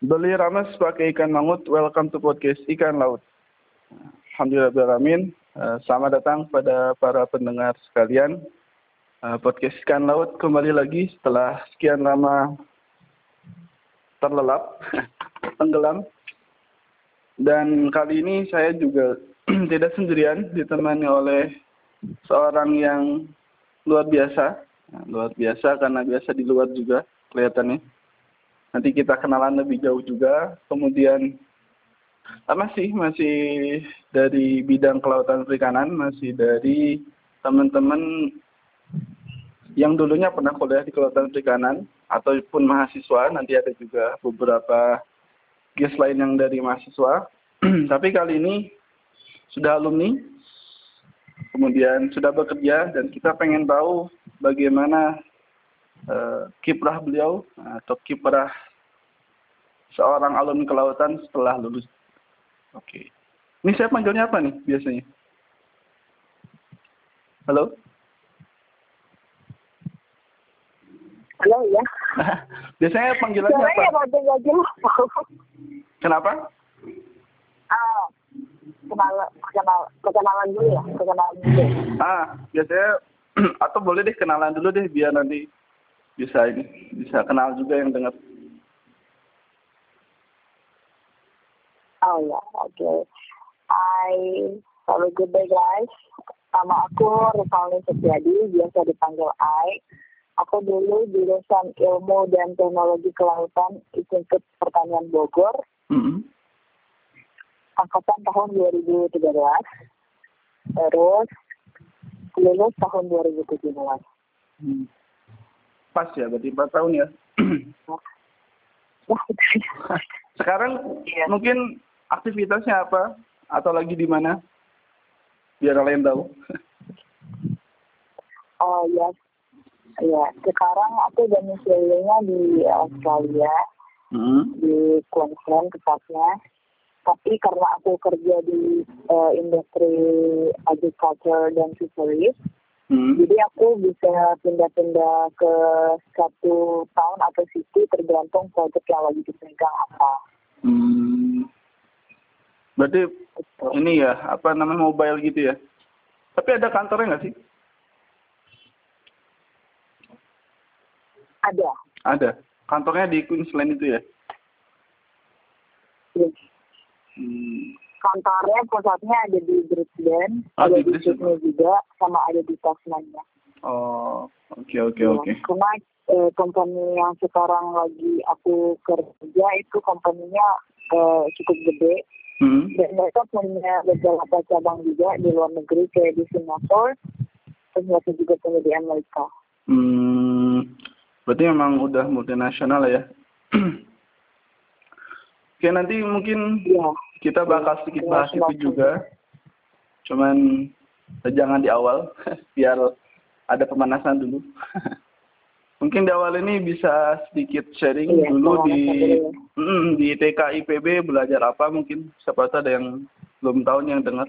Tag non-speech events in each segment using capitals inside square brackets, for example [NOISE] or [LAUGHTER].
Beli rames pakai ikan mangut, welcome to podcast ikan laut. Alhamdulillah uh, selamat datang pada para pendengar sekalian. Uh, podcast ikan laut kembali lagi setelah sekian lama terlelap, [LAUGHS] tenggelam. Dan kali ini saya juga [CLEARS THROAT] tidak sendirian, ditemani oleh seorang yang luar biasa. Luar biasa karena biasa di luar juga kelihatannya nanti kita kenalan lebih jauh juga. Kemudian ah, masih masih dari bidang kelautan perikanan masih dari teman-teman yang dulunya pernah kuliah di kelautan perikanan ataupun mahasiswa. Nanti ada juga beberapa guest lain yang dari mahasiswa. [CLEARS THROAT] Tapi kali ini sudah alumni kemudian sudah bekerja dan kita pengen tahu bagaimana kiprah beliau atau kiprah seorang alumni kelautan setelah lulus. Oke. Ini saya panggilnya apa nih biasanya? Halo? Halo ya. [LAUGHS] biasanya panggilannya apa? Ya, Kenapa? Ah, kenal, kenal, kenalan dulu ya, kenalan dulu. Ah, biasanya [CLEARS THROAT] atau boleh deh kenalan dulu deh biar nanti bisa ini bisa kenal juga yang dengar. Oh ya, oke. Okay. Hai, have a good day guys. Nama aku Rivalni Setiadi, biasa dipanggil Ai. Aku dulu jurusan ilmu dan teknologi kelautan Institut Pertanian Bogor. Mm -hmm. Angkatan tahun 2013. Terus lulus tahun 2017. Hmm pas ya berarti empat tahun ya [CLEARS THROAT] sekarang iya. mungkin aktivitasnya apa atau lagi di mana biar kalian tahu [LAUGHS] oh ya ya sekarang aku domisilinya di Australia hmm. di Queensland tepatnya tapi karena aku kerja di uh, industri agriculture dan fisheries. Jadi aku bisa pindah-pindah ke satu tahun atau situ tergantung proyek yang lagi dipegang apa. Hmm. Berarti Betul. ini ya, apa namanya mobile gitu ya? Tapi ada kantornya nggak sih? Ada. Ada. Kantornya di Queensland itu ya? Yes. Hmm kantornya pusatnya ada di Brisbane, oh, ada di, Sydney juga, sama ada di Tasmania. Oh, oke okay, oke okay, ya, oke. Okay. Karena eh, company yang sekarang lagi aku kerja itu company-nya eh, cukup gede. Hmm. Dan mereka punya beberapa cabang juga di luar negeri kayak di Singapura, terus mereka juga punya di Amerika. Hmm, berarti memang udah multinasional ya? [CLEARS THROAT] Oke nanti mungkin ya kita bakal sedikit bahas itu juga. Cuman eh, jangan di awal, [LAUGHS] biar ada pemanasan dulu. [LAUGHS] Mungkin di awal ini bisa sedikit sharing iya, dulu di mm, di TK IPB belajar apa mungkin siapa tahu ada yang belum tahu yang dengar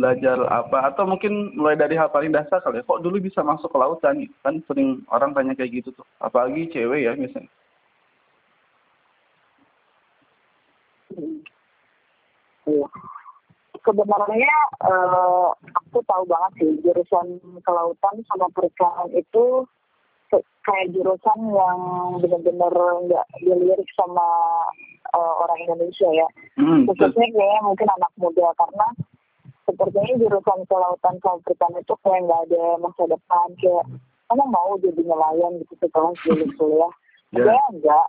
belajar apa atau mungkin mulai dari hal paling dasar kali ya. Kok dulu bisa masuk ke lautan kan sering orang tanya kayak gitu tuh. Apalagi cewek ya misalnya. Sebenarnya uh, aku tahu banget sih jurusan kelautan sama perikanan itu kayak jurusan yang benar-benar nggak dilirik sama uh, orang Indonesia ya. Hmm, Khususnya kayaknya mungkin anak muda karena sepertinya jurusan kelautan sama perikanan itu kayak nggak ada masa depan kayak kamu mau jadi nelayan gitu setelah lulus kuliah. Yeah. Enggak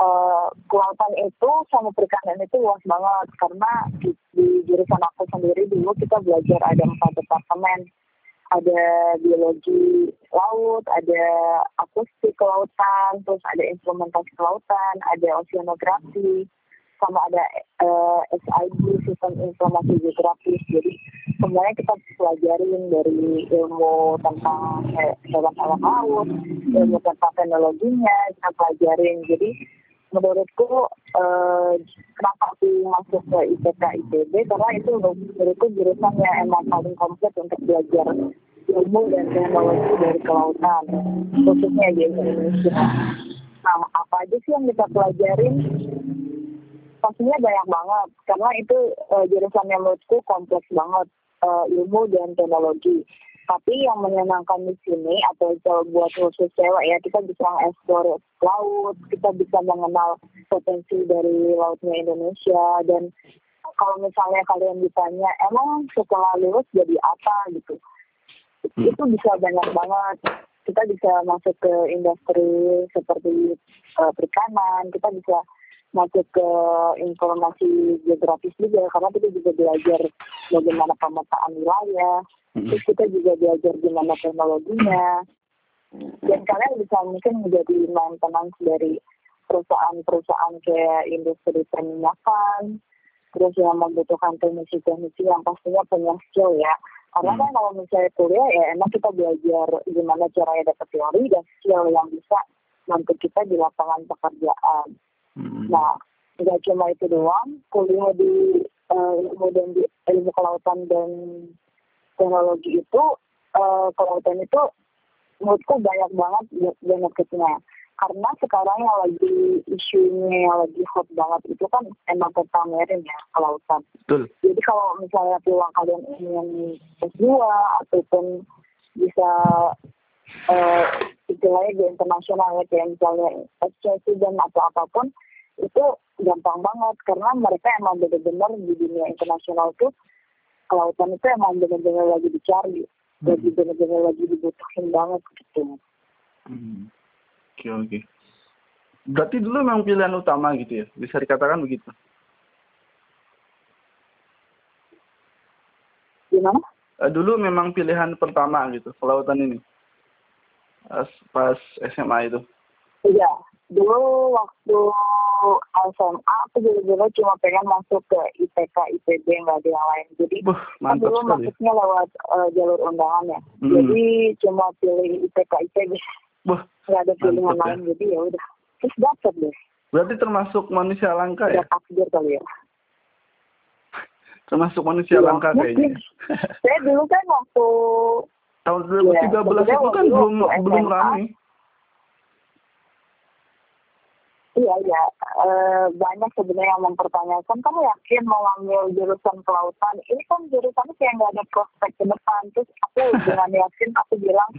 uh, itu sama perikanan itu luas banget karena di, di jurusan aku sendiri dulu kita belajar ada empat departemen ada biologi laut, ada akustik kelautan, terus ada instrumentasi kelautan, ada oceanografi, sama ada uh, eh, SIG sistem informasi geografis. Jadi semuanya kita pelajarin dari ilmu tentang hewan-hewan laut, ilmu tentang teknologinya kita pelajarin. Jadi menurutku eh, kenapa aku masuk ke IPK IPB karena itu menurutku jurusan yang emang paling komplit untuk belajar ilmu dan teknologi dari kelautan khususnya di Indonesia. Nah, apa aja sih yang kita pelajarin? pastinya banyak banget karena itu uh, jurusan yang menurutku kompleks banget uh, ilmu dan teknologi. Tapi yang menyenangkan di sini atau buat khusus cewek ya kita bisa eksplor laut, kita bisa mengenal potensi dari lautnya Indonesia dan kalau misalnya kalian ditanya emang setelah lulus jadi apa gitu, hmm. itu bisa banyak banget. Kita bisa masuk ke industri seperti uh, perikanan, kita bisa masuk ke informasi geografis juga karena kita juga belajar bagaimana pemetaan wilayah. Terus kita juga belajar gimana teknologinya. Dan kalian bisa mungkin menjadi maintenance dari perusahaan-perusahaan kayak industri perminyakan terus yang membutuhkan teknisi-teknisi yang pastinya punya skill ya. Karena hmm. kan kalau misalnya kuliah ya emang kita belajar gimana caranya dapat teori dan skill yang bisa nanti kita di lapangan pekerjaan. Hmm. Nah, nggak cuma itu doang, kuliah di uh, ilmu dan di ilmu kelautan dan teknologi itu, uh, kelautan itu menurutku banyak banget benefitnya. Karena sekarang yang lagi isunya yang lagi hot banget itu kan emang pamerin ya kelautan. Betul. Jadi kalau misalnya peluang kalian ingin S2 ataupun bisa uh, istilahnya di internasional ya kayak misalnya exchange student atau apa pun itu gampang banget karena mereka emang benar-benar di dunia internasional tuh kelautan itu emang benar-benar lagi dicari hmm. lagi benar-benar lagi dibutuhin banget gitu. Hmm. Oke okay, oke. Okay. Berarti dulu memang pilihan utama gitu ya, bisa dikatakan begitu? Gimana? Uh, dulu memang pilihan pertama gitu, kelautan ini. Pas, pas SMA itu. Iya, dulu waktu SMA aku juga cuma pengen masuk ke IPK IPB nggak ada yang lain. Jadi Buh, kan dulu sekali. masuknya lewat uh, jalur undangan ya. Hmm. jadi cuma pilih IPK IPB nggak ada pilihan ya. lain jadi ya udah. Terus dapet deh. Berarti termasuk manusia langka ya? Takdir kali ya. Termasuk manusia ya, langka kayaknya. saya dulu kan waktu tahun 2013 ya, itu kan belum belum ramai Iya, iya. E, banyak sebenarnya yang mempertanyakan, kamu yakin mau ambil jurusan kelautan? Ini kan jurusannya kayak nggak ada prospek ke depan. Terus aku [LAUGHS] dengan yakin, aku bilang,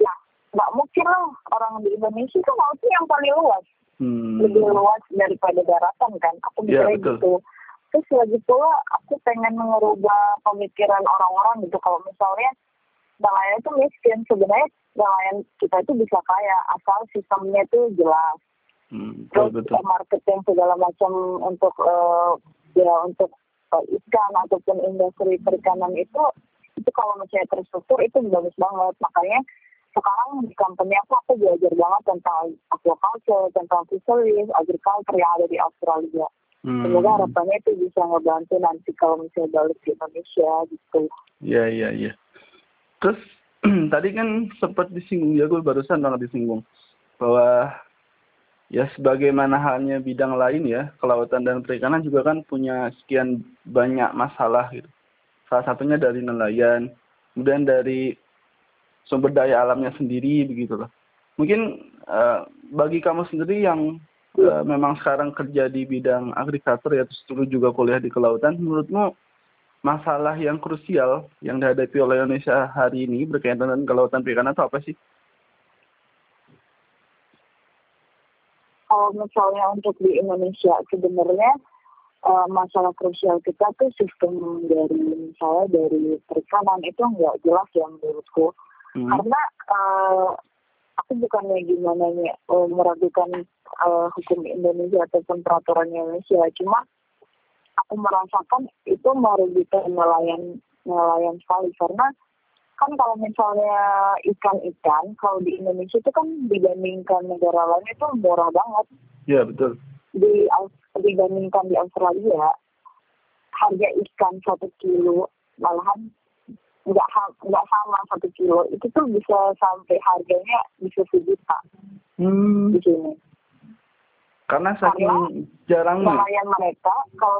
ya nggak mungkin lah orang di Indonesia kan lautnya yang paling luas. Hmm. Lebih luas daripada daratan kan. Aku bisa ya, gitu. Terus lagi pula aku pengen mengubah pemikiran orang-orang gitu. Kalau misalnya nelayan itu miskin, sebenarnya nelayan kita itu bisa kaya asal sistemnya itu jelas. Hmm, Terus betul. marketing segala macam untuk uh, ya untuk uh, ikan ataupun industri perikanan itu itu kalau misalnya terstruktur itu bagus banget makanya sekarang di company aku aku belajar banget tentang aquaculture, tentang fisheries, agriculture yang ada di Australia. Hmm. Semoga harapannya itu bisa ngebantu nanti kalau misalnya balik ke Indonesia gitu. Iya iya iya. Terus [CLEARS THROAT] tadi kan sempat disinggung ya gue barusan banget disinggung bahwa ya sebagaimana halnya bidang lain ya kelautan dan perikanan juga kan punya sekian banyak masalah gitu. Salah satunya dari nelayan kemudian dari sumber daya alamnya sendiri begitu loh. Mungkin uh, bagi kamu sendiri yang uh, memang sekarang kerja di bidang agrikultur ya terus dulu juga kuliah di kelautan menurutmu masalah yang krusial yang dihadapi oleh Indonesia hari ini berkaitan dengan kelautan perikanan itu apa sih? Kalau misalnya untuk di Indonesia sebenarnya uh, masalah krusial kita tuh sistem dari misalnya dari perikanan itu nggak jelas ya menurutku hmm. karena uh, aku bukannya gimana nih uh, meragukan uh, hukum Indonesia ataupun peraturan Indonesia cuma aku merasakan itu merugikan nelayan nelayan sekali karena kan kalau misalnya ikan-ikan kalau di Indonesia itu kan dibandingkan negara lain itu murah banget. Iya betul. Di dibandingkan di Australia harga ikan satu kilo malahan nggak nggak sama satu kilo itu tuh bisa sampai harganya bisa sejuta hmm. di sini. Karena saking jarang nelayan mereka kalau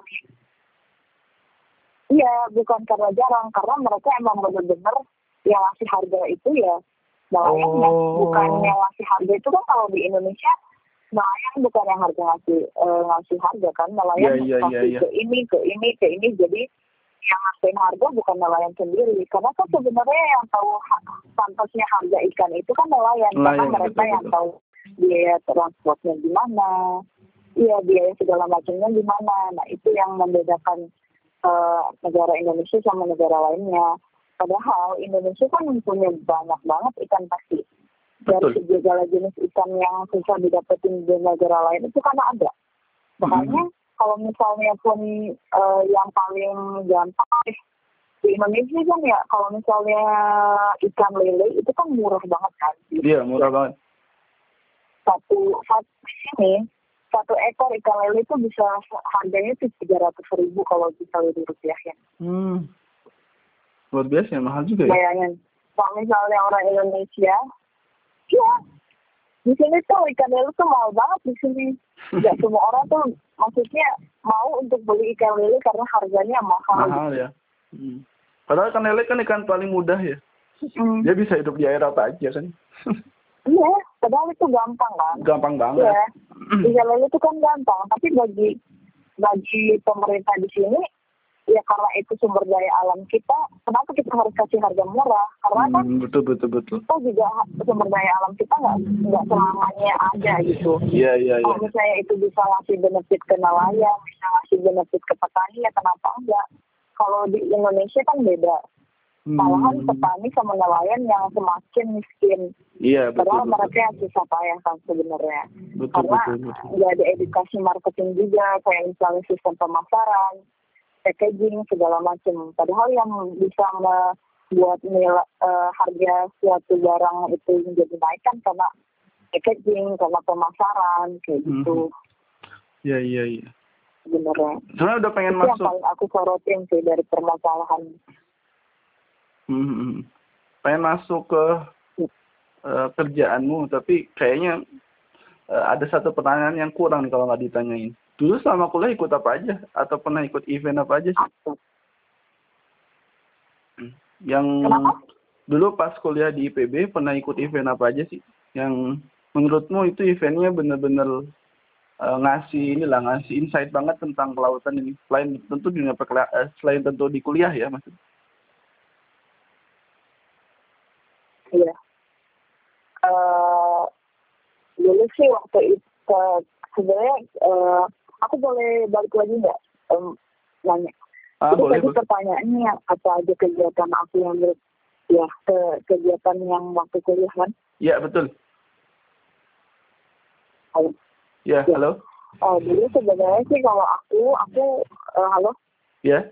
iya bukan karena jarang karena mereka emang benar-benar yang ngasih harga itu ya nelayannya oh. bukan yang ngasih harga itu kan kalau di Indonesia nelayan bukan yang harga ngasih uh, ngasih harga kan nelayan yeah, yeah, yeah, yeah. ke ini ke ini ke ini jadi yang ngasih harga bukan nelayan sendiri karena kan sebenarnya yang tahu pantasnya harga ikan itu kan nelayan, nelayan karena mereka betul, yang betul. tahu biaya transportnya gimana iya biaya segala macamnya gimana nah itu yang membedakan uh, negara Indonesia sama negara lainnya padahal Indonesia kan mempunyai banyak banget ikan pasti dari segala jenis ikan yang susah didapetin di negara lain itu karena ada. Makanya hmm. kalau misalnya pun uh, yang paling gampang di Indonesia kan ya kalau misalnya ikan lele itu kan murah banget kan. Iya murah banget. Satu satu sini satu ekor ikan lele itu bisa harganya tuh tiga ratus ribu kalau bisa lebih rupiah ya. Hmm. Luar biasa ya, mahal juga ya. Bayangin, kalau misalnya orang Indonesia Iya. Di sini tuh ikan lele tuh mahal banget di sini. Gak [LAUGHS] semua orang tuh maksudnya mau untuk beli ikan lele karena harganya mahal. Mahal ya. Hmm. Padahal ikan lele kan ikan paling mudah ya. Hmm. Dia bisa hidup di air apa aja kan. [LAUGHS] Iya, padahal itu gampang kan. Gampang banget. Iya. Lele itu kan gampang, tapi bagi bagi pemerintah di sini ya karena itu sumber daya alam kita, kenapa kita harus kasih harga murah? Karena kan hmm, betul betul betul. Itu juga sumber daya alam kita nggak nggak selamanya ada gitu. Iya iya iya. Kalau misalnya itu bisa ngasih benefit ke nelayan, bisa ngasih benefit ke petani ya kenapa enggak? Kalau di Indonesia kan beda. Hmm. Malahan petani sama nelayan yang semakin miskin. Iya betul. Padahal betul. mereka yang susah payah kan sebenarnya. Betul, Karena nggak ada edukasi marketing juga kayak misalnya sistem pemasaran packaging segala macam. Padahal yang bisa membuat nilai uh, harga suatu barang itu menjadi naik kan karena packaging, karena pemasaran kayak hmm. gitu. Iya iya iya. Sebenarnya. Sebenarnya udah pengen itu masuk. Yang paling aku sorotin sih dari permasalahan. Hmm, pengen masuk ke uh, kerjaanmu, tapi kayaknya uh, ada satu pertanyaan yang kurang nih kalau nggak ditanyain. Dulu selama kuliah ikut apa aja? Atau pernah ikut event apa aja sih? Yang Kenapa? dulu pas kuliah di IPB pernah ikut event apa aja sih? Yang menurutmu itu eventnya bener-bener uh, ngasih inilah ngasih insight banget tentang kelautan ini. Selain tentu dunia perkela selain tentu di kuliah ya maksud. Iya. Uh, dulu sih waktu itu sebenarnya uh, aku boleh balik lagi nggak? Um, nanya. Ah, Jadi boleh, tadi pertanyaannya apa aja kegiatan aku yang ber, ya ke kegiatan yang waktu kuliah kan? Iya betul. Halo? Ya, ya. halo? Oh dulu sebenarnya sih kalau aku aku uh, halo? Ya.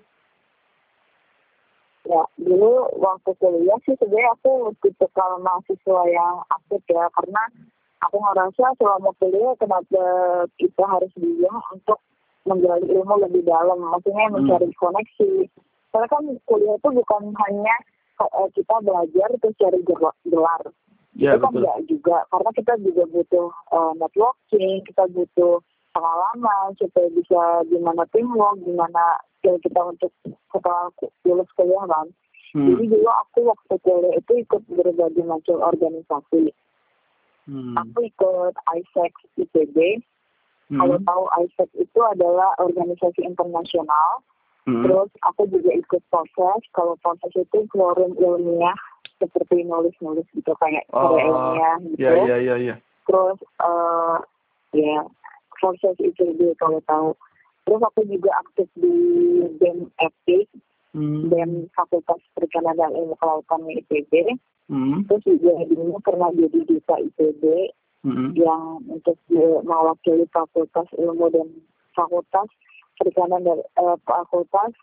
Ya dulu waktu kuliah sih sebenarnya aku tipe kalau mahasiswa yang aktif ya karena aku ngerasa selama kuliah kenapa kita harus diam untuk menggali ilmu lebih dalam maksudnya hmm. mencari koneksi karena kan kuliah itu bukan hanya uh, kita belajar terus cari gelar ya, itu kan enggak juga karena kita juga butuh uh, networking kita butuh pengalaman supaya bisa gimana teamwork gimana skill kita untuk setelah lulus kuliah kan. Jadi dulu aku waktu kuliah itu ikut berbagai macam organisasi Hmm. Aku ikut ISEC IPB. Hmm. Kalau tahu ISEC itu adalah organisasi internasional. Hmm. Terus aku juga ikut proses. Kalau proses itu forum ilmiah seperti nulis-nulis gitu kayak oh, ilmiah gitu. Iya iya iya. Ya. Terus uh, ya proses IPB kalau tahu. Terus aku juga aktif di BEM FP, hmm. BEM Fakultas Perikanan dan Ilmu Kelautan IPB hmm. terus juga dulu pernah jadi duta IPB hmm. yang untuk mewakili fakultas ilmu dan fakultas perikanan dan uh, fakultas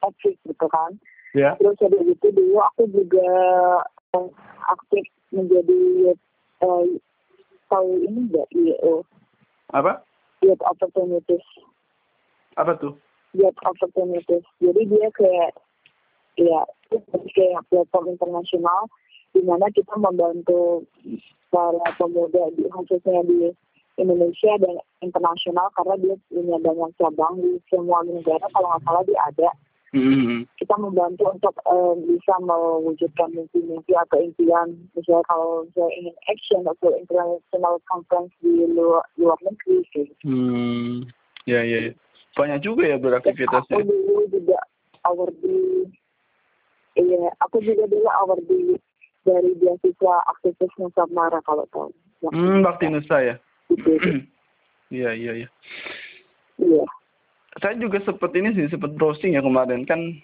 etik gitu kan yeah. terus jadi itu dulu aku juga uh, aktif menjadi uh, tahu ini enggak IEO apa Youth Opportunities apa tuh Youth Opportunities jadi dia kayak ya kayak platform internasional di mana kita membantu para pemuda di khususnya di Indonesia dan internasional karena dia punya banyak cabang di semua negara kalau nggak salah dia ada Hmm. kita membantu untuk eh, bisa mewujudkan mimpi-mimpi atau impian misalnya kalau saya ingin action atau international conference di luar, luar negeri gitu. Hmm. Ya, ya, ya. Banyak juga ya Terus aku beraktivitasnya. dulu juga award di iya aku juga dulu award di dari beasiswa aktivis Nusa Mara kalau tahu. Hmm, Bakti Nusa ya. itu. Iya, iya, iya. Iya. Saya juga sempat ini sih, sempat browsing ya kemarin kan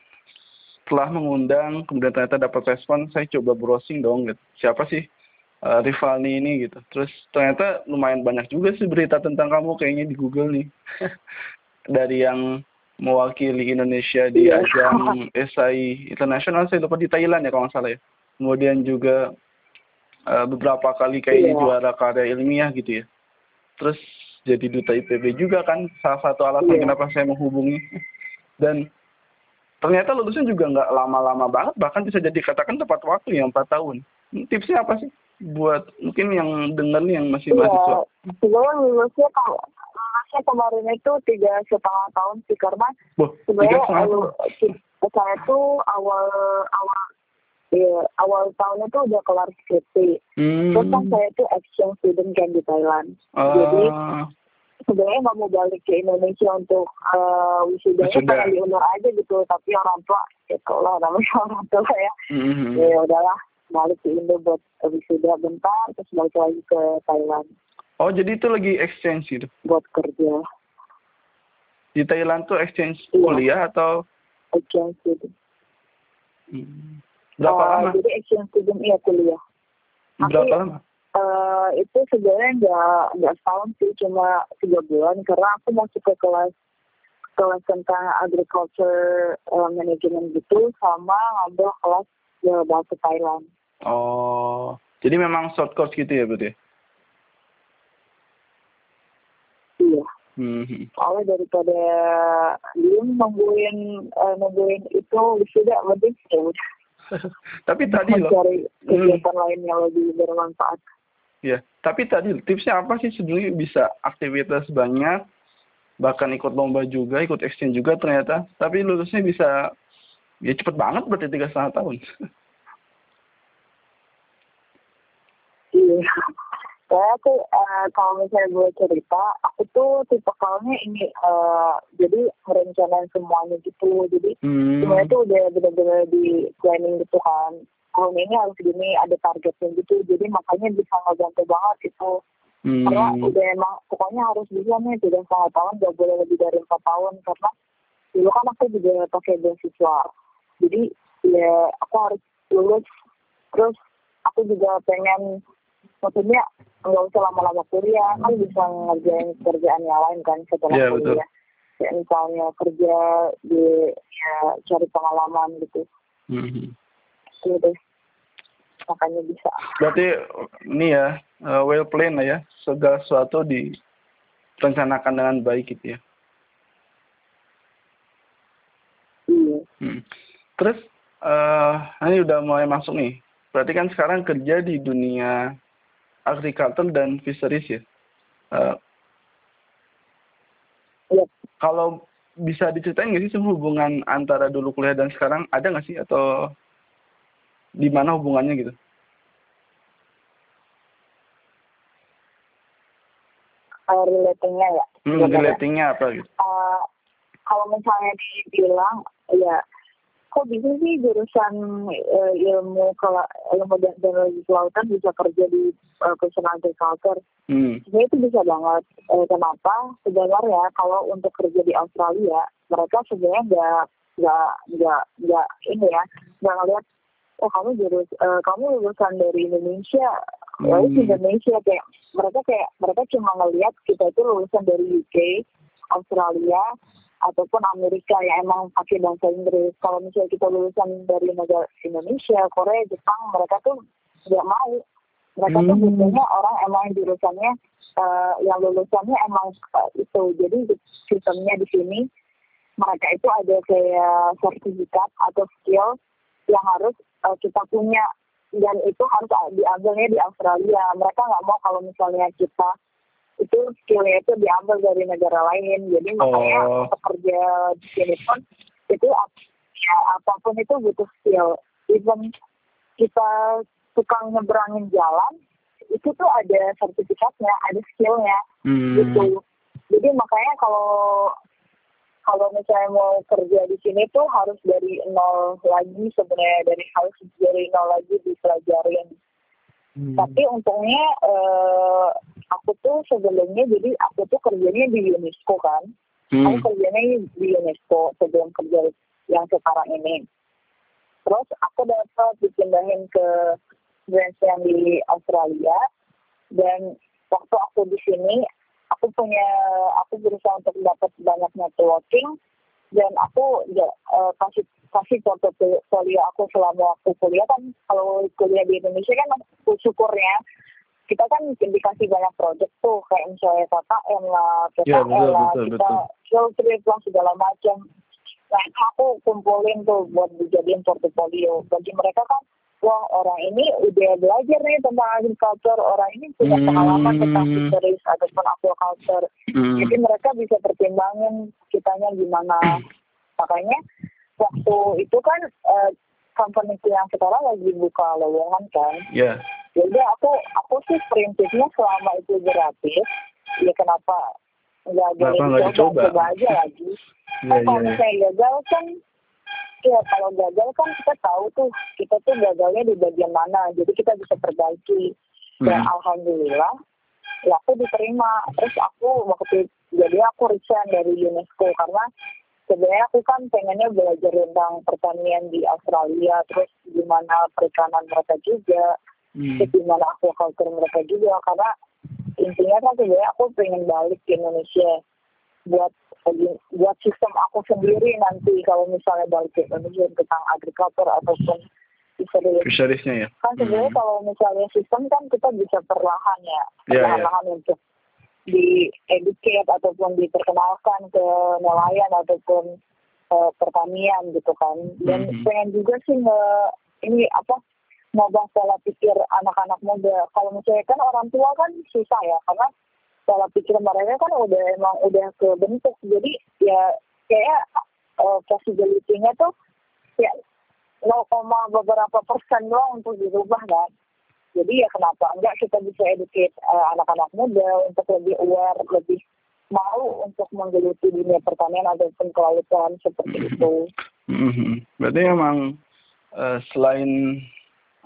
setelah mengundang kemudian ternyata dapat respon, saya coba browsing dong gitu. Siapa sih eh, Rivalni ini gitu. Terus ternyata lumayan banyak juga sih berita tentang kamu kayaknya di Google nih. [LAUGHS] Dari yang mewakili Indonesia di Iya. ajang SI internasional saya lupa di Thailand ya kalau nggak salah ya. Kemudian juga eh, beberapa kali kayaknya Iya. juara karya ilmiah gitu ya. Terus jadi duta IPB juga kan salah satu alasan Iya. kenapa saya menghubungi. [LAUGHS] Dan ternyata lulusnya juga nggak lama-lama banget, bahkan bisa jadi katakan tepat waktu ya empat tahun. Tipsnya apa sih buat mungkin yang dengar nih yang masih mahasiswa? Iya, sebenarnya lulusnya kalau lulusnya kemarin itu tiga setengah tahun sih karena sebenarnya lu- saya tuh awal awal ya, awal tahun itu udah kelar skripsi. Terus kan Hmm. saya tuh exchange student kan di Thailand. Jadi Ah, sebenarnya nggak mau balik ke Indonesia untuk uh, wisudanya Wisuda. pengen diundur aja gitu. Tapi orang tua, ya kalau namanya [LAUGHS] orang tua ya, mhm. ya udahlah balik ke Indo buat wisuda bentar, terus balik lagi ke Thailand Oh jadi itu lagi exchange gitu? buat kerja. Di Thailand tuh exchange Iya. kuliah atau exchange student. hmm, berapa Eh, lama? Jadi exchange student iya kuliah. Tapi Berapa lama? eh, itu sebenarnya nggak nggak setahun sih, cuma tiga bulan karena aku masuk ke kelas kelas tentang agriculture eh, management gitu sama ngambil kelas ya, bahasa Thailand. Oh, jadi memang short course gitu ya berarti? ya? Iya. Mhm. Soalnya daripada dia nungguin eh, nungguin itu wisuda lebih ya udah [LAUGHS] Tapi tadi loh, mencari kegiatan lain yang lebih bermanfaat. ya. Tapi tadi tipsnya apa sih sebenarnya bisa aktivitas banyak, bahkan ikut lomba juga, ikut exchange juga ternyata. Tapi lulusnya bisa ya cepet banget berarti tiga setengah tahun. [LAUGHS] Saya tuh eh, kalau misalnya gue cerita, aku tuh tipe kalnya ini eh, jadi merencanain semuanya gitu. Jadi Hmm. semuanya tuh udah bener-bener di planning gitu kan. Tahun ini harus gini, ada targetnya gitu. Jadi makanya bisa ngebantu banget itu. Karena Hmm. udah emang pokoknya harus bisa nih tiga setengah tahun, gak boleh lebih dari empat tahun. Karena dulu kan aku juga pakai beasiswa. Jadi ya aku harus lulus. Terus aku juga pengen maksudnya nggak usah lama-lama kuliah kan bisa ngerjain kerjaan yang lain kan setelah betul. kuliah kayak misalnya kerja di ya cari pengalaman gitu Mhm. gitu makanya bisa Berarti ini ya eh, well planned lah ya, segala sesuatu direncanakan dengan baik gitu ya. iya Hmm. Terus eh ini udah mulai masuk nih. Berarti kan sekarang kerja di dunia agriculture dan fisheries ya. Iya kalau bisa diceritain nggak sih hubungan antara dulu kuliah dan sekarang ada nggak sih atau di mana hubungannya gitu? uh, relatingnya ya Hmm, sebenarnya. relatingnya apa gitu? Eh, kalau misalnya dibilang ya kok bisa sih jurusan eh, ilmu kalau ilmu dan teknologi kelautan bisa kerja di uh, perusahaan agriculture Hmm. Sebenarnya itu bisa banget. Eh, kenapa? Sebenarnya kalau untuk kerja di Australia, mereka sebenarnya nggak nggak nggak nggak ini ya, nggak ngeliat oh kamu jurus eh, kamu lulusan dari Indonesia, oh Hmm. Indonesia kayak mereka kayak mereka cuma ngeliat kita itu lulusan dari UK, Australia ataupun Amerika yang emang pakai bahasa Inggris. Kalau misalnya kita lulusan dari negara Indonesia, Korea, Jepang, mereka tuh nggak mau mereka tuh Hmm. biasanya orang emang jurusannya eh, yang lulusannya emang eh, itu jadi sistemnya di sini mereka itu ada kayak sertifikat atau skill yang harus eh, kita punya dan itu harus diambilnya di Australia mereka nggak mau kalau misalnya kita itu skillnya itu diambil dari negara lain jadi makanya Oh. pekerja di sini pun itu ya apa pun itu butuh skill even kita tukang nyeberangin jalan itu tuh ada sertifikatnya ada skillnya Hmm. gitu jadi makanya kalau kalau misalnya mau kerja di sini tuh harus dari nol lagi sebenarnya dari harus dari nol lagi dipelajarin. Tapi untungnya eh, aku tuh sebelumnya jadi aku tuh kerjanya di UNESCO kan. Hmm. aku kerjanya di UNESCO sebelum kerja yang sekarang ini. Terus aku dapat dipindahin ke branch yang di Australia. Dan waktu aku di sini aku punya aku berusaha untuk dapat banyak networking dan aku ya, eh, kasih kasih portofolio aku selama waktu kuliah kan kalau kuliah di Indonesia kan aku syukurnya kita kan dikasih banyak project tuh kayak misalnya KKN lah, Ya, PKL betul, lah, betul, kita field trip lah segala macam. Nah aku kumpulin tuh buat dijadiin portofolio. Bagi mereka kan, wah orang ini udah belajar nih tentang agriculture, orang ini punya Hmm. pengalaman tentang fisheries ataupun aquaculture. Hmm. Jadi mereka bisa pertimbangin kitanya gimana. Makanya waktu itu kan eh, company yang sekarang lagi buka lowongan kan. Ya. Jadi aku aku sih prinsipnya selama itu gratis, ya kenapa nggak boleh dicoba? coba aja lagi. Ya, Kan ya, kalau ya. misalnya gagal kan, ya kalau gagal kan kita tahu tuh kita tuh gagalnya di bagian mana, jadi kita bisa perbaiki. Dan Hmm. alhamdulillah, ya aku diterima. Terus aku waktu jadi aku resign dari UNESCO karena sebenarnya aku kan pengennya belajar tentang pertanian di Australia, terus gimana perikanan mereka juga Hmm. terus gimana aquaculture mereka juga karena intinya kan sebenarnya aku pengen balik ke Indonesia buat buat sistem aku sendiri nanti kalau misalnya balik ke Indonesia tentang agriculture ataupun fisheries Fisheries-nya ya. kan sebenarnya Hmm. kalau misalnya sistem kan kita bisa perlahan ya Ya, ya. perlahan-lahan untuk di educate ataupun diperkenalkan ke nelayan ataupun eh, pertanian gitu kan dan Mhm. pengen juga sih nge ini apa ngubah pola pikir anak-anak muda kalau misalnya kan orang tua kan susah ya karena pola pikir mereka kan udah emang udah kebentuk jadi ya kayak eh, possibility-nya tuh ya 0, beberapa persen doang untuk dirubah kan. Jadi ya kenapa enggak kita bisa educate eh, anak-anak muda untuk lebih aware, lebih mau untuk menggeluti dunia pertanian ataupun kelautan seperti itu. Mhm. Berarti memang eh, selain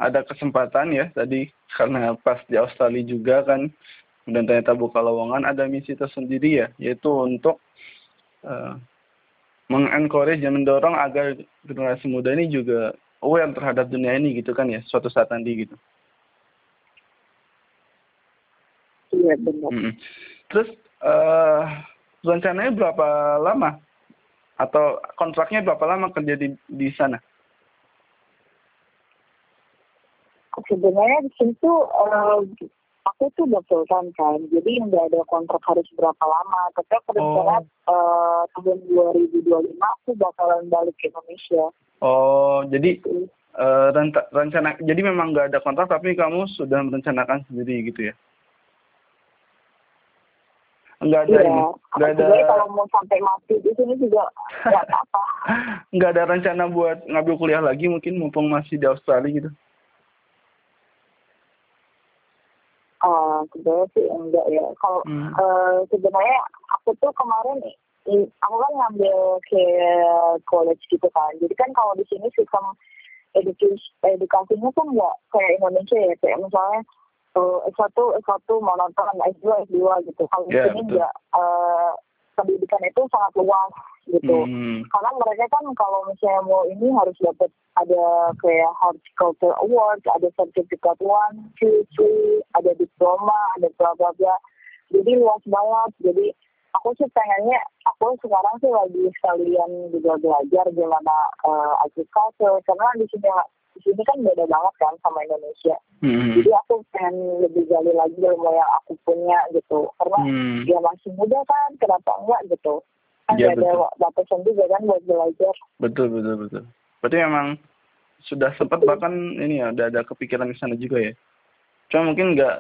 ada kesempatan ya tadi karena pas di Australia juga kan dan ternyata buka lowongan ada misi tersendiri ya yaitu untuk eh, mengencourage dan mendorong agar generasi muda ini juga aware terhadap dunia ini gitu kan ya suatu saat nanti gitu. Iya benar. Mhm. Terus eh rencananya berapa lama atau kontraknya berapa lama kerja di di sana? Sebenarnya di sini tuh eh, aku tuh udah full time kan, jadi nggak ada kontrak harus berapa lama. Tapi aku rencana eh, tahun 2025 aku bakalan balik ke Indonesia. Oh, jadi Gitu. renta- rencana jadi memang nggak ada kontrak tapi kamu sudah merencanakan sendiri gitu ya? Nggak ada Iya, ini, aku nggak ada kalau mau sampai mati di sini juga nggak apa-apa. [LAUGHS] nggak ada rencana buat ngambil kuliah lagi mungkin mumpung masih di Australia gitu. Ah, sebenarnya sih enggak ya. Kalau Hmm. eh, sebenarnya aku tuh kemarin i- aku kan ngambil ke college gitu kan. Jadi kan kalau di sini sistem edukasi edukasinya kan nggak kayak Indonesia ya. Kayak misalnya eh, S1 S1 monoton S2 S2 gitu. Kalau di Ya, sini enggak eh, pendidikan itu sangat luas gitu. Hmm. Karena mereka kan kalau misalnya mau ini harus dapat ada kayak horticulture award, ada sertifikat one, two, three, ada diploma, ada bla bla bla. Jadi luas banget. Jadi aku sih pengennya, aku sekarang sih lagi sekalian juga belajar gimana eh, agriculture. Karena di sini di sini kan beda banget kan sama Indonesia. Hmm. Jadi aku pengen lebih gali lagi ilmu yang aku punya gitu. Karena Hmm. dia masih muda kan, kenapa enggak gitu. Iya, nggak ada batasan juga kan buat belajar. Betul betul betul. Berarti memang sudah sempat bahkan ini ya udah ada kepikiran ke sana juga ya. Cuma mungkin nggak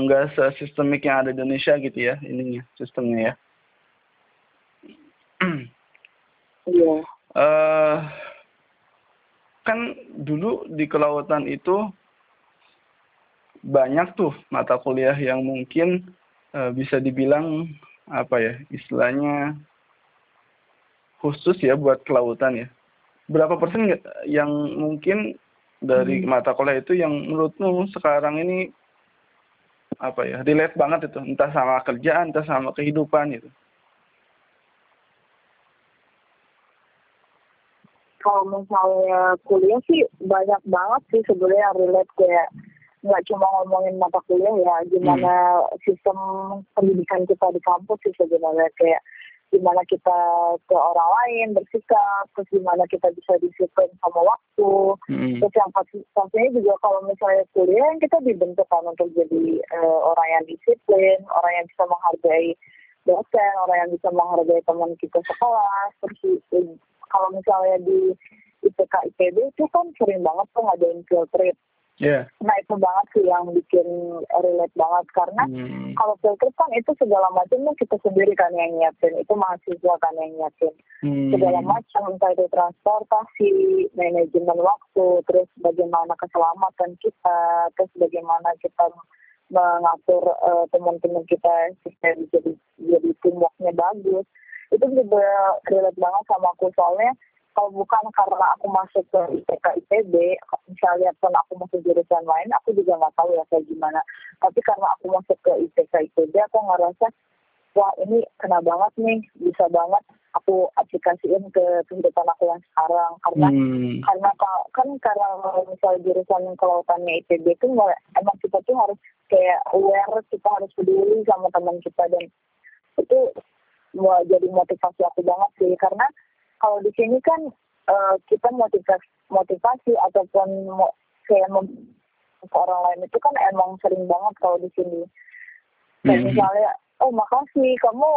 nggak sesistemik yang ada di Indonesia gitu ya ininya sistemnya ya. [CLEARS THROAT] Iya. eh kan dulu di kelautan itu banyak tuh mata kuliah yang mungkin uh, bisa dibilang apa ya istilahnya khusus ya buat kelautan ya. Berapa persen yang mungkin dari hmm. mata kuliah itu yang menurutmu sekarang ini apa ya relate banget itu entah sama kerjaan entah sama kehidupan itu kalau misalnya kuliah sih banyak banget sih sebenarnya relate kayak nggak cuma ngomongin mata kuliah ya gimana hmm. sistem pendidikan kita di kampus sih sebenarnya kayak gimana kita ke orang lain bersikap terus gimana kita bisa disiplin sama waktu hmm. terus yang pastinya juga kalau misalnya kuliah kita dibentuk kan untuk jadi uh, orang yang disiplin orang yang bisa menghargai dosen orang yang bisa menghargai teman kita sekolah terus kalau misalnya di IPK IPB itu kan sering banget tuh ngadain field trip. Yeah. Nah itu banget sih yang bikin relate banget karena hmm. kalau trip kan itu segala macam kita sendiri kan yang nyiapin itu mahasiswa kan yang nyiapin hmm. segala macam entah itu transportasi, manajemen waktu, terus bagaimana keselamatan kita, terus bagaimana kita mengatur uh, teman-teman kita supaya jadi jadi teamworknya bagus itu juga relate banget sama aku soalnya kalau bukan karena aku masuk ke IPK IPB, misalnya pun aku masuk jurusan lain, aku juga nggak tahu ya kayak gimana. Tapi karena aku masuk ke IPK IPB, aku ngerasa wah ini kena banget nih, bisa banget aku aplikasiin ke kehidupan aku yang sekarang karena hmm. karena kan karena misalnya jurusan kelautannya IPB itu emang kita tuh harus kayak aware kita harus peduli sama teman kita dan itu mau jadi motivasi aku banget sih karena kalau di sini kan uh, kita motivasi motivasi ataupun mo, kayak mem, orang lain itu kan emang sering banget kalau di sini. Kayak mm -hmm. misalnya oh makasih kamu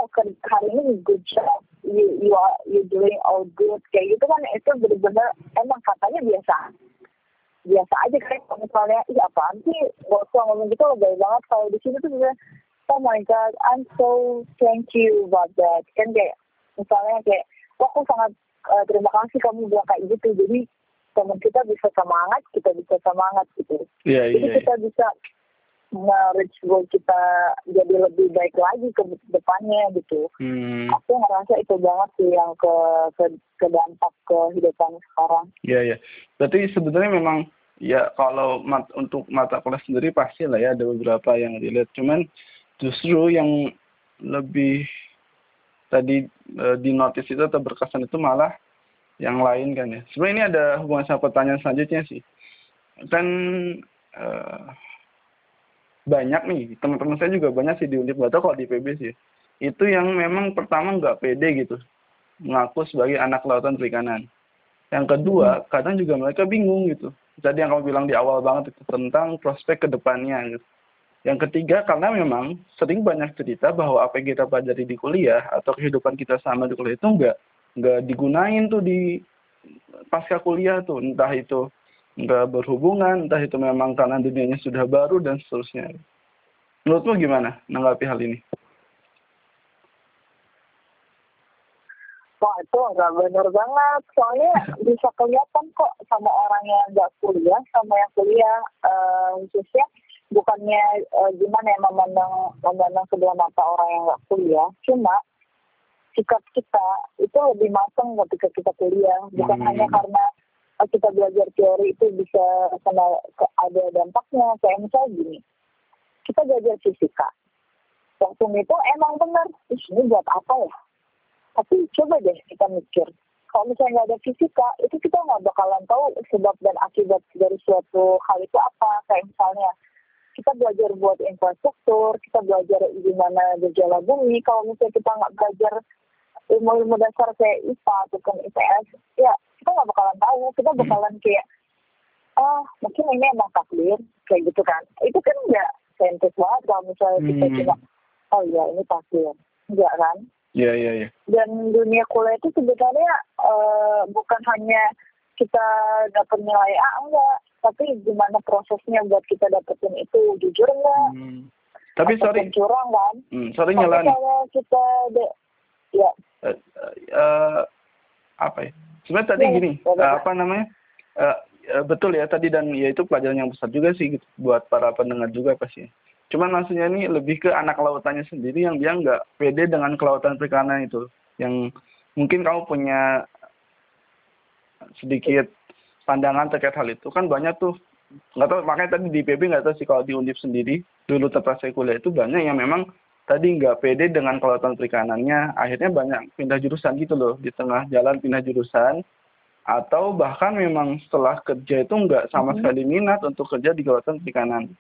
hari ini good job. You you are you doing all good. Kayak gitu kan itu benar-benar emang katanya biasa. Biasa aja kayak misalnya iya apaan sih? Gak usah ngomong gitu lebih banget. Kalau di sini tuh oh my god I'm so thank you about that. Kan kayak misalnya kayak wah aku sangat uh, terima kasih kamu bilang kayak gitu jadi teman kita bisa semangat kita bisa semangat gitu yeah, jadi yeah, kita yeah. bisa nge-reach goal kita jadi lebih baik lagi ke depannya gitu. Hmm. Aku ngerasa itu banget sih yang ke ke, ke dampak kehidupan sekarang. Iya yeah, iya. Yeah. Berarti sebenarnya memang ya kalau mat, untuk mata kuliah sendiri pasti lah ya ada beberapa yang dilihat. Cuman justru yang lebih tadi e, di notis itu atau berkesan itu malah yang lain kan ya. Sebenarnya ini ada hubungan sama pertanyaan selanjutnya sih. Kan e, banyak nih teman-teman saya juga banyak sih di Undip atau kalau di PB sih. Itu yang memang pertama nggak pede gitu mengaku sebagai anak lautan perikanan. Yang kedua, hmm. kadang juga mereka bingung gitu. Jadi yang kamu bilang di awal banget itu tentang prospek ke depannya gitu. Yang ketiga, karena memang sering banyak cerita bahwa apa yang kita pelajari di kuliah atau kehidupan kita sama di kuliah itu enggak enggak digunain tuh di pasca kuliah tuh, entah itu enggak berhubungan, entah itu memang karena dunianya sudah baru dan seterusnya. Menurutmu gimana menanggapi hal ini? Wah itu enggak benar banget, soalnya bisa kelihatan kok sama orang yang enggak kuliah, sama yang kuliah, uh, khususnya bukannya uh, gimana ya memandang memandang sebelah mata orang yang nggak kuliah. Cuma sikap kita itu lebih matang ketika kita kuliah. Bukan hmm. hanya karena uh, kita belajar teori itu bisa kena ada dampaknya. Kayak misalnya gini kita belajar fisika. Waktu itu emang benar ini buat apa ya? Tapi coba deh kita mikir kalau misalnya nggak ada fisika itu kita nggak bakalan tahu sebab dan akibat dari suatu hal itu apa. Kayak misalnya kita belajar buat infrastruktur, kita belajar gimana gejala bumi. Kalau misalnya kita nggak belajar ilmu-ilmu dasar kayak IPA ataupun IPS, ya kita nggak bakalan tahu. Kita bakalan kayak, ah mungkin ini emang takdir, kayak gitu kan. Itu kan nggak saintis banget kalau misalnya kita hmm. cuma, oh iya ini takdir. Enggak kan? Iya, yeah, iya, yeah, iya. Yeah. Dan dunia kuliah itu sebenarnya uh, bukan hanya kita dapat nilai A, enggak tapi gimana prosesnya buat kita dapetin itu? Jujur nggak? Hmm. tapi sorry. curang kan? Hmm, sorry nyelan kalau kita de ya. Uh, uh, apa ya? Sebenarnya tadi ya, gini ya, uh, apa namanya? Uh, betul ya tadi dan ya itu pelajaran yang besar juga sih gitu, buat para pendengar juga pasti. Cuman maksudnya ini lebih ke anak lautannya sendiri yang dia nggak pede dengan kelautan perikanan itu. Yang mungkin kamu punya sedikit pandangan terkait hal itu kan banyak tuh. Nggak tahu makanya tadi di PB nggak tahu sih kalau di Undip sendiri dulu tempat saya kuliah itu banyak yang memang tadi nggak pede dengan kelautan perikanannya. Akhirnya banyak pindah jurusan gitu loh di tengah jalan pindah jurusan. Atau bahkan memang setelah kerja itu nggak sama mm -hmm. sekali minat untuk kerja di kelautan perikanan.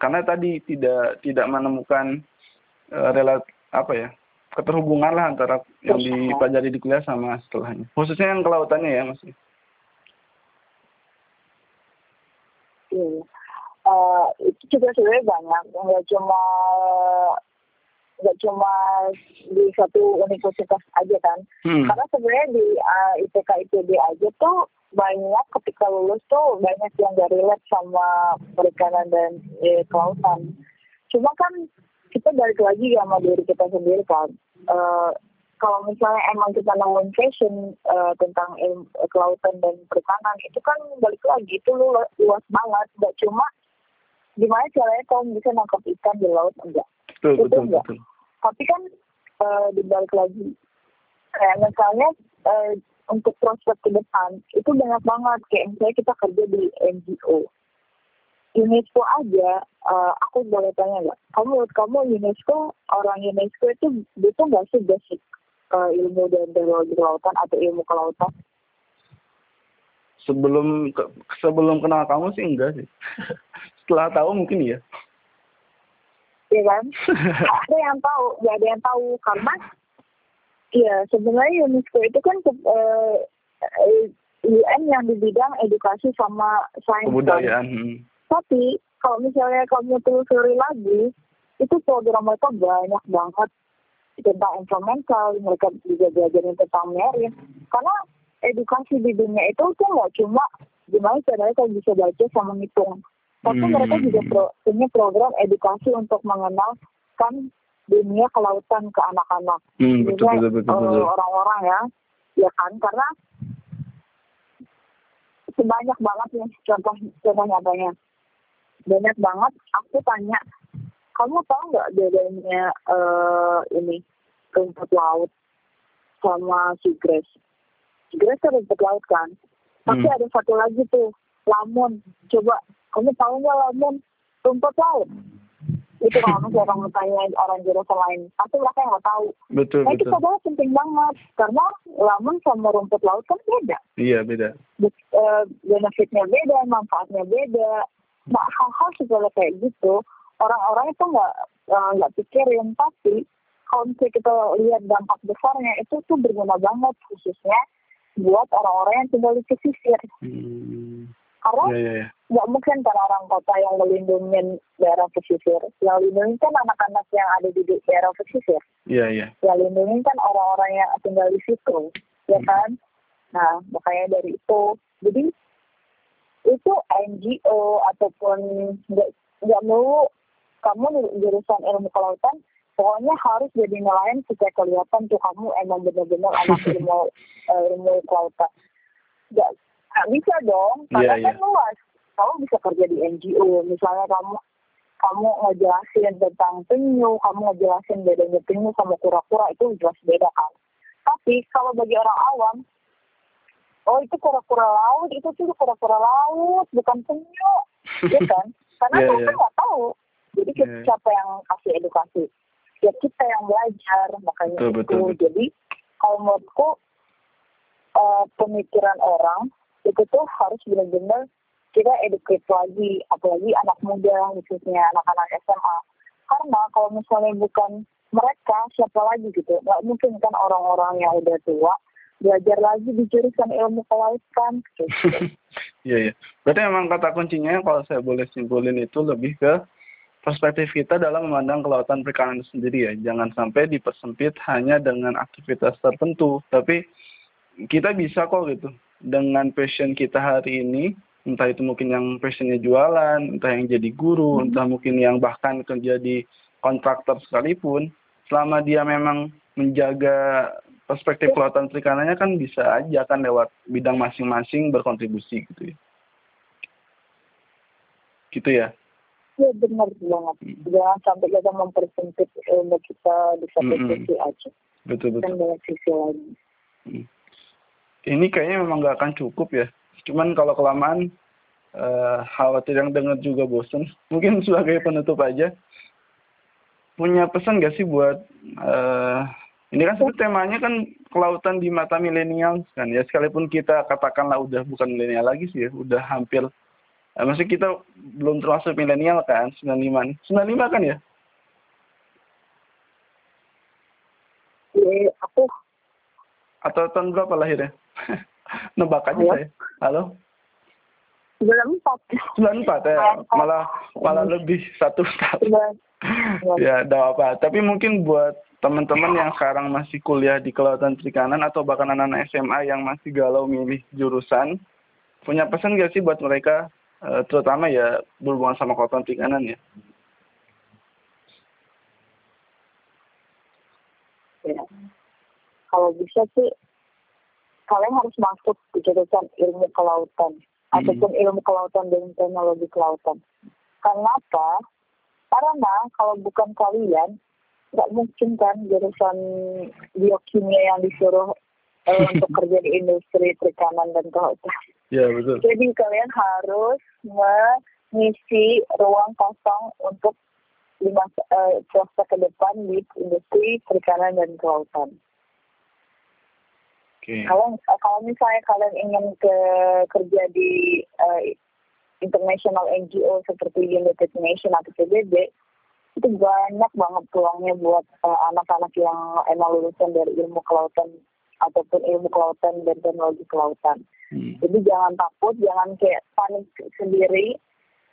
Karena tadi tidak tidak menemukan uh, relat apa ya keterhubungan lah antara yang dipelajari di kuliah sama setelahnya. Khususnya yang kelautannya ya mas Iya. Uh, itu juga sebenarnya banyak, nggak cuma nggak cuma di satu universitas aja kan. Hmm. Karena sebenarnya di uh, IPK IPB aja tuh banyak ketika lulus tuh banyak yang gak relate sama perikanan dan eh, kelautan. Cuma kan kita balik lagi sama diri kita sendiri kan. Uh, kalau misalnya emang kita nemuin fashion uh, tentang ilmu kelautan dan perikanan itu kan balik lagi itu lu luas banget. Nggak cuma gimana caranya kamu bisa nangkap ikan di laut enggak. Betul, itu betul, enggak. betul. tapi kan uh, dibalik lagi kayak misalnya uh, untuk prospek ke depan itu banyak banget. Kayak misalnya kita kerja di NGO UNESCO aja, uh, aku boleh tanya nggak? Kamu menurut kamu UNESCO orang UNESCO itu butuh nggak sih. basic uh, ilmu dan teknologi kelautan atau ilmu kelautan? Sebelum ke, sebelum kenal kamu sih enggak sih. [LAUGHS] Setelah tahu mungkin iya. Iya kan? ada yang tahu, nggak ada yang tahu karena ya sebenarnya UNESCO itu kan uh, eh, UN yang di bidang edukasi sama sains. Kebudayaan. Hmm. Tapi kalau misalnya kamu telusuri lagi, itu program mereka banyak banget tentang environmental, mereka juga belajar tentang marine. Karena edukasi di dunia itu tuh nggak cuma gimana caranya kalau bisa baca sama ngitung. Tapi hmm. mereka juga pro, punya program edukasi untuk mengenalkan dunia kelautan ke anak-anak. Hmm, betul, betul, betul, betul. orang-orang ya, ya kan? Karena sebanyak banget nih contoh contoh nyatanya. Banyak banget aku tanya kamu tahu nggak bedanya uh, ini rumput laut sama sigres? Sigres kan rumput laut kan. Tapi hmm. ada satu lagi tuh, lamun. Coba kamu tahu nggak lamun rumput laut? Itu kalau misalnya kamu tanya orang jurusan lain, pasti mereka nggak tahu. Betul, nah, betul. itu padahal penting banget, karena lamun sama rumput laut kan beda. Iya, beda. Uh, benefitnya beda, manfaatnya beda. Nah, hal-hal segala kayak gitu, orang-orang itu nggak eh, nggak pikirin tapi kalau misalnya kita lihat dampak besarnya itu tuh berguna banget khususnya buat orang-orang yang tinggal di pesisir. Hmm. Karena iya, iya, iya. nggak yeah, yeah. mungkin kan orang kota yang melindungi daerah pesisir. Yang lindungi kan anak-anak yang ada di daerah pesisir. Iya, yeah, iya. Yeah. Yang lindungi kan orang-orang yang tinggal di situ. Ya hmm. kan? Nah, makanya dari itu. Jadi, itu NGO ataupun nggak nggak mau kamu jurusan ilmu kelautan pokoknya harus jadi nelayan supaya kelihatan tuh kamu emang benar-benar anak [LAUGHS] ilmu uh, ilmu kelautan. Nggak nggak bisa dong karena yeah, kan yeah. luas. Kamu bisa kerja di NGO misalnya kamu kamu ngejelasin tentang penyu kamu ngejelasin bedanya penyu sama kura-kura itu jelas beda kan. Tapi kalau bagi orang awam oh itu kura-kura laut itu tuh kura-kura laut bukan penyu. [LAUGHS] Ya kan? Karena yeah, mereka nggak yeah. tahu jadi kita yeah. siapa yang kasih edukasi? Ya kita yang belajar, makanya betul, itu. Betul, betul. Jadi kalau menurutku uh, pemikiran orang itu tuh harus benar-benar kita educate lagi, apalagi anak muda, khususnya anak-anak SMA. Karena kalau misalnya bukan mereka, siapa lagi gitu? Nggak mungkin kan orang-orang yang udah tua belajar lagi di jurusan ilmu kelautan. Gitu. [LAUGHS] Iya, iya. Berarti emang kata kuncinya kalau saya boleh simpulin itu lebih ke perspektif kita dalam memandang kelautan perikanan itu sendiri ya. Jangan sampai dipersempit hanya dengan aktivitas tertentu. Tapi kita bisa kok gitu. Dengan passion kita hari ini, entah itu mungkin yang passionnya jualan, entah yang jadi guru, hmm. entah mungkin yang bahkan kerja di kontraktor sekalipun, selama dia memang menjaga perspektif kelautan perikanannya kan bisa aja kan lewat bidang masing-masing berkontribusi gitu ya. Gitu ya. Iya benar banget. Hmm. Jangan sampai kita mempersempit ilmu kita di satu hmm. sisi aja. Betul betul. Dan banyak sisi lain. Hmm. Ini kayaknya memang nggak akan cukup ya. Cuman kalau kelamaan uh, khawatir yang dengar juga bosen. [LAUGHS] Mungkin sebagai penutup aja. Punya pesan gak sih buat uh, ini kan seperti temanya kan kelautan di mata milenial kan ya sekalipun kita katakanlah udah bukan milenial lagi sih ya, udah hampir maksudnya kita belum termasuk milenial kan, 95. 95 kan ya? Eh, aku. Atau tahun berapa lahirnya? [LAUGHS] Nebak aja Halo? saya. Halo? 94. 94 ya, malah malah lebih satu tahun. [LAUGHS] ya, tidak apa. Tapi mungkin buat teman-teman yang sekarang masih kuliah di kelautan perikanan atau bahkan anak-anak SMA yang masih galau milih jurusan, punya pesan gak sih buat mereka Eh, terutama ya berhubungan sama kelautan perikanan ya. Ya. Kalau bisa sih kalian harus masuk di jurusan ilmu kelautan hmm. ataupun ilmu kelautan dan teknologi kelautan. Karena apa? Karena kalau bukan kalian, nggak mungkin kan jurusan biokimia yang disuruh eh, [LAUGHS] untuk kerja di industri perikanan dan kelautan. Ya betul. Jadi kalian harus mengisi ruang kosong untuk lima uh, ke depan di industri perikanan dan kelautan. Okay. Kalau uh, kalau misalnya kalian ingin ke kerja di uh, international NGO seperti United Nations atau PBB, itu banyak banget peluangnya buat anak-anak uh, yang emang lulusan dari ilmu kelautan ataupun ilmu kelautan dan teknologi kelautan. Hmm. Jadi jangan takut, jangan kayak panik sendiri.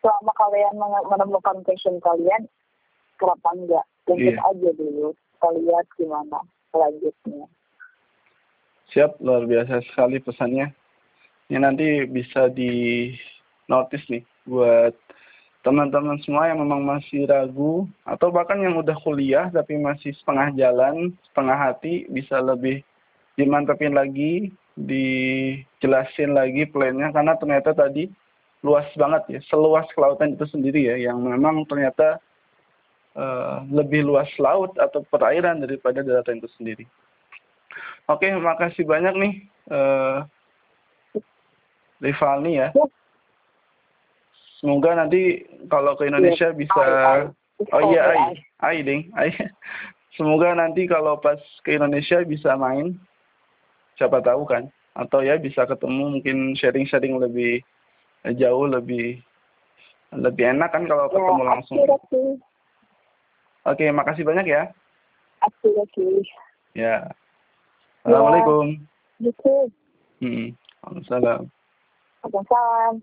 Selama kalian menemukan passion kalian, kenapa enggak? Lanjut yeah. aja dulu. Kita lihat gimana selanjutnya. Siap, luar biasa sekali pesannya. Ini nanti bisa di notice nih buat teman-teman semua yang memang masih ragu atau bahkan yang udah kuliah tapi masih setengah jalan, setengah hati bisa lebih dimantepin lagi dijelasin lagi plannya karena ternyata tadi luas banget ya seluas kelautan itu sendiri ya yang memang ternyata uh, lebih luas laut atau perairan daripada daratan itu sendiri. Oke, makasih banyak nih uh, Rivalni ya. Semoga nanti kalau ke Indonesia bisa oh iya Ai, Ai ding, Ai. [LAUGHS] Semoga nanti kalau pas ke Indonesia bisa main siapa tahu kan atau ya bisa ketemu mungkin sharing-sharing lebih jauh lebih lebih enak kan kalau ketemu ya, langsung. Oke, makasih banyak ya. Oke, Ya. Assalamualaikum. Ya. Hmm. Waalaikumsalam. Waalaikumsalam.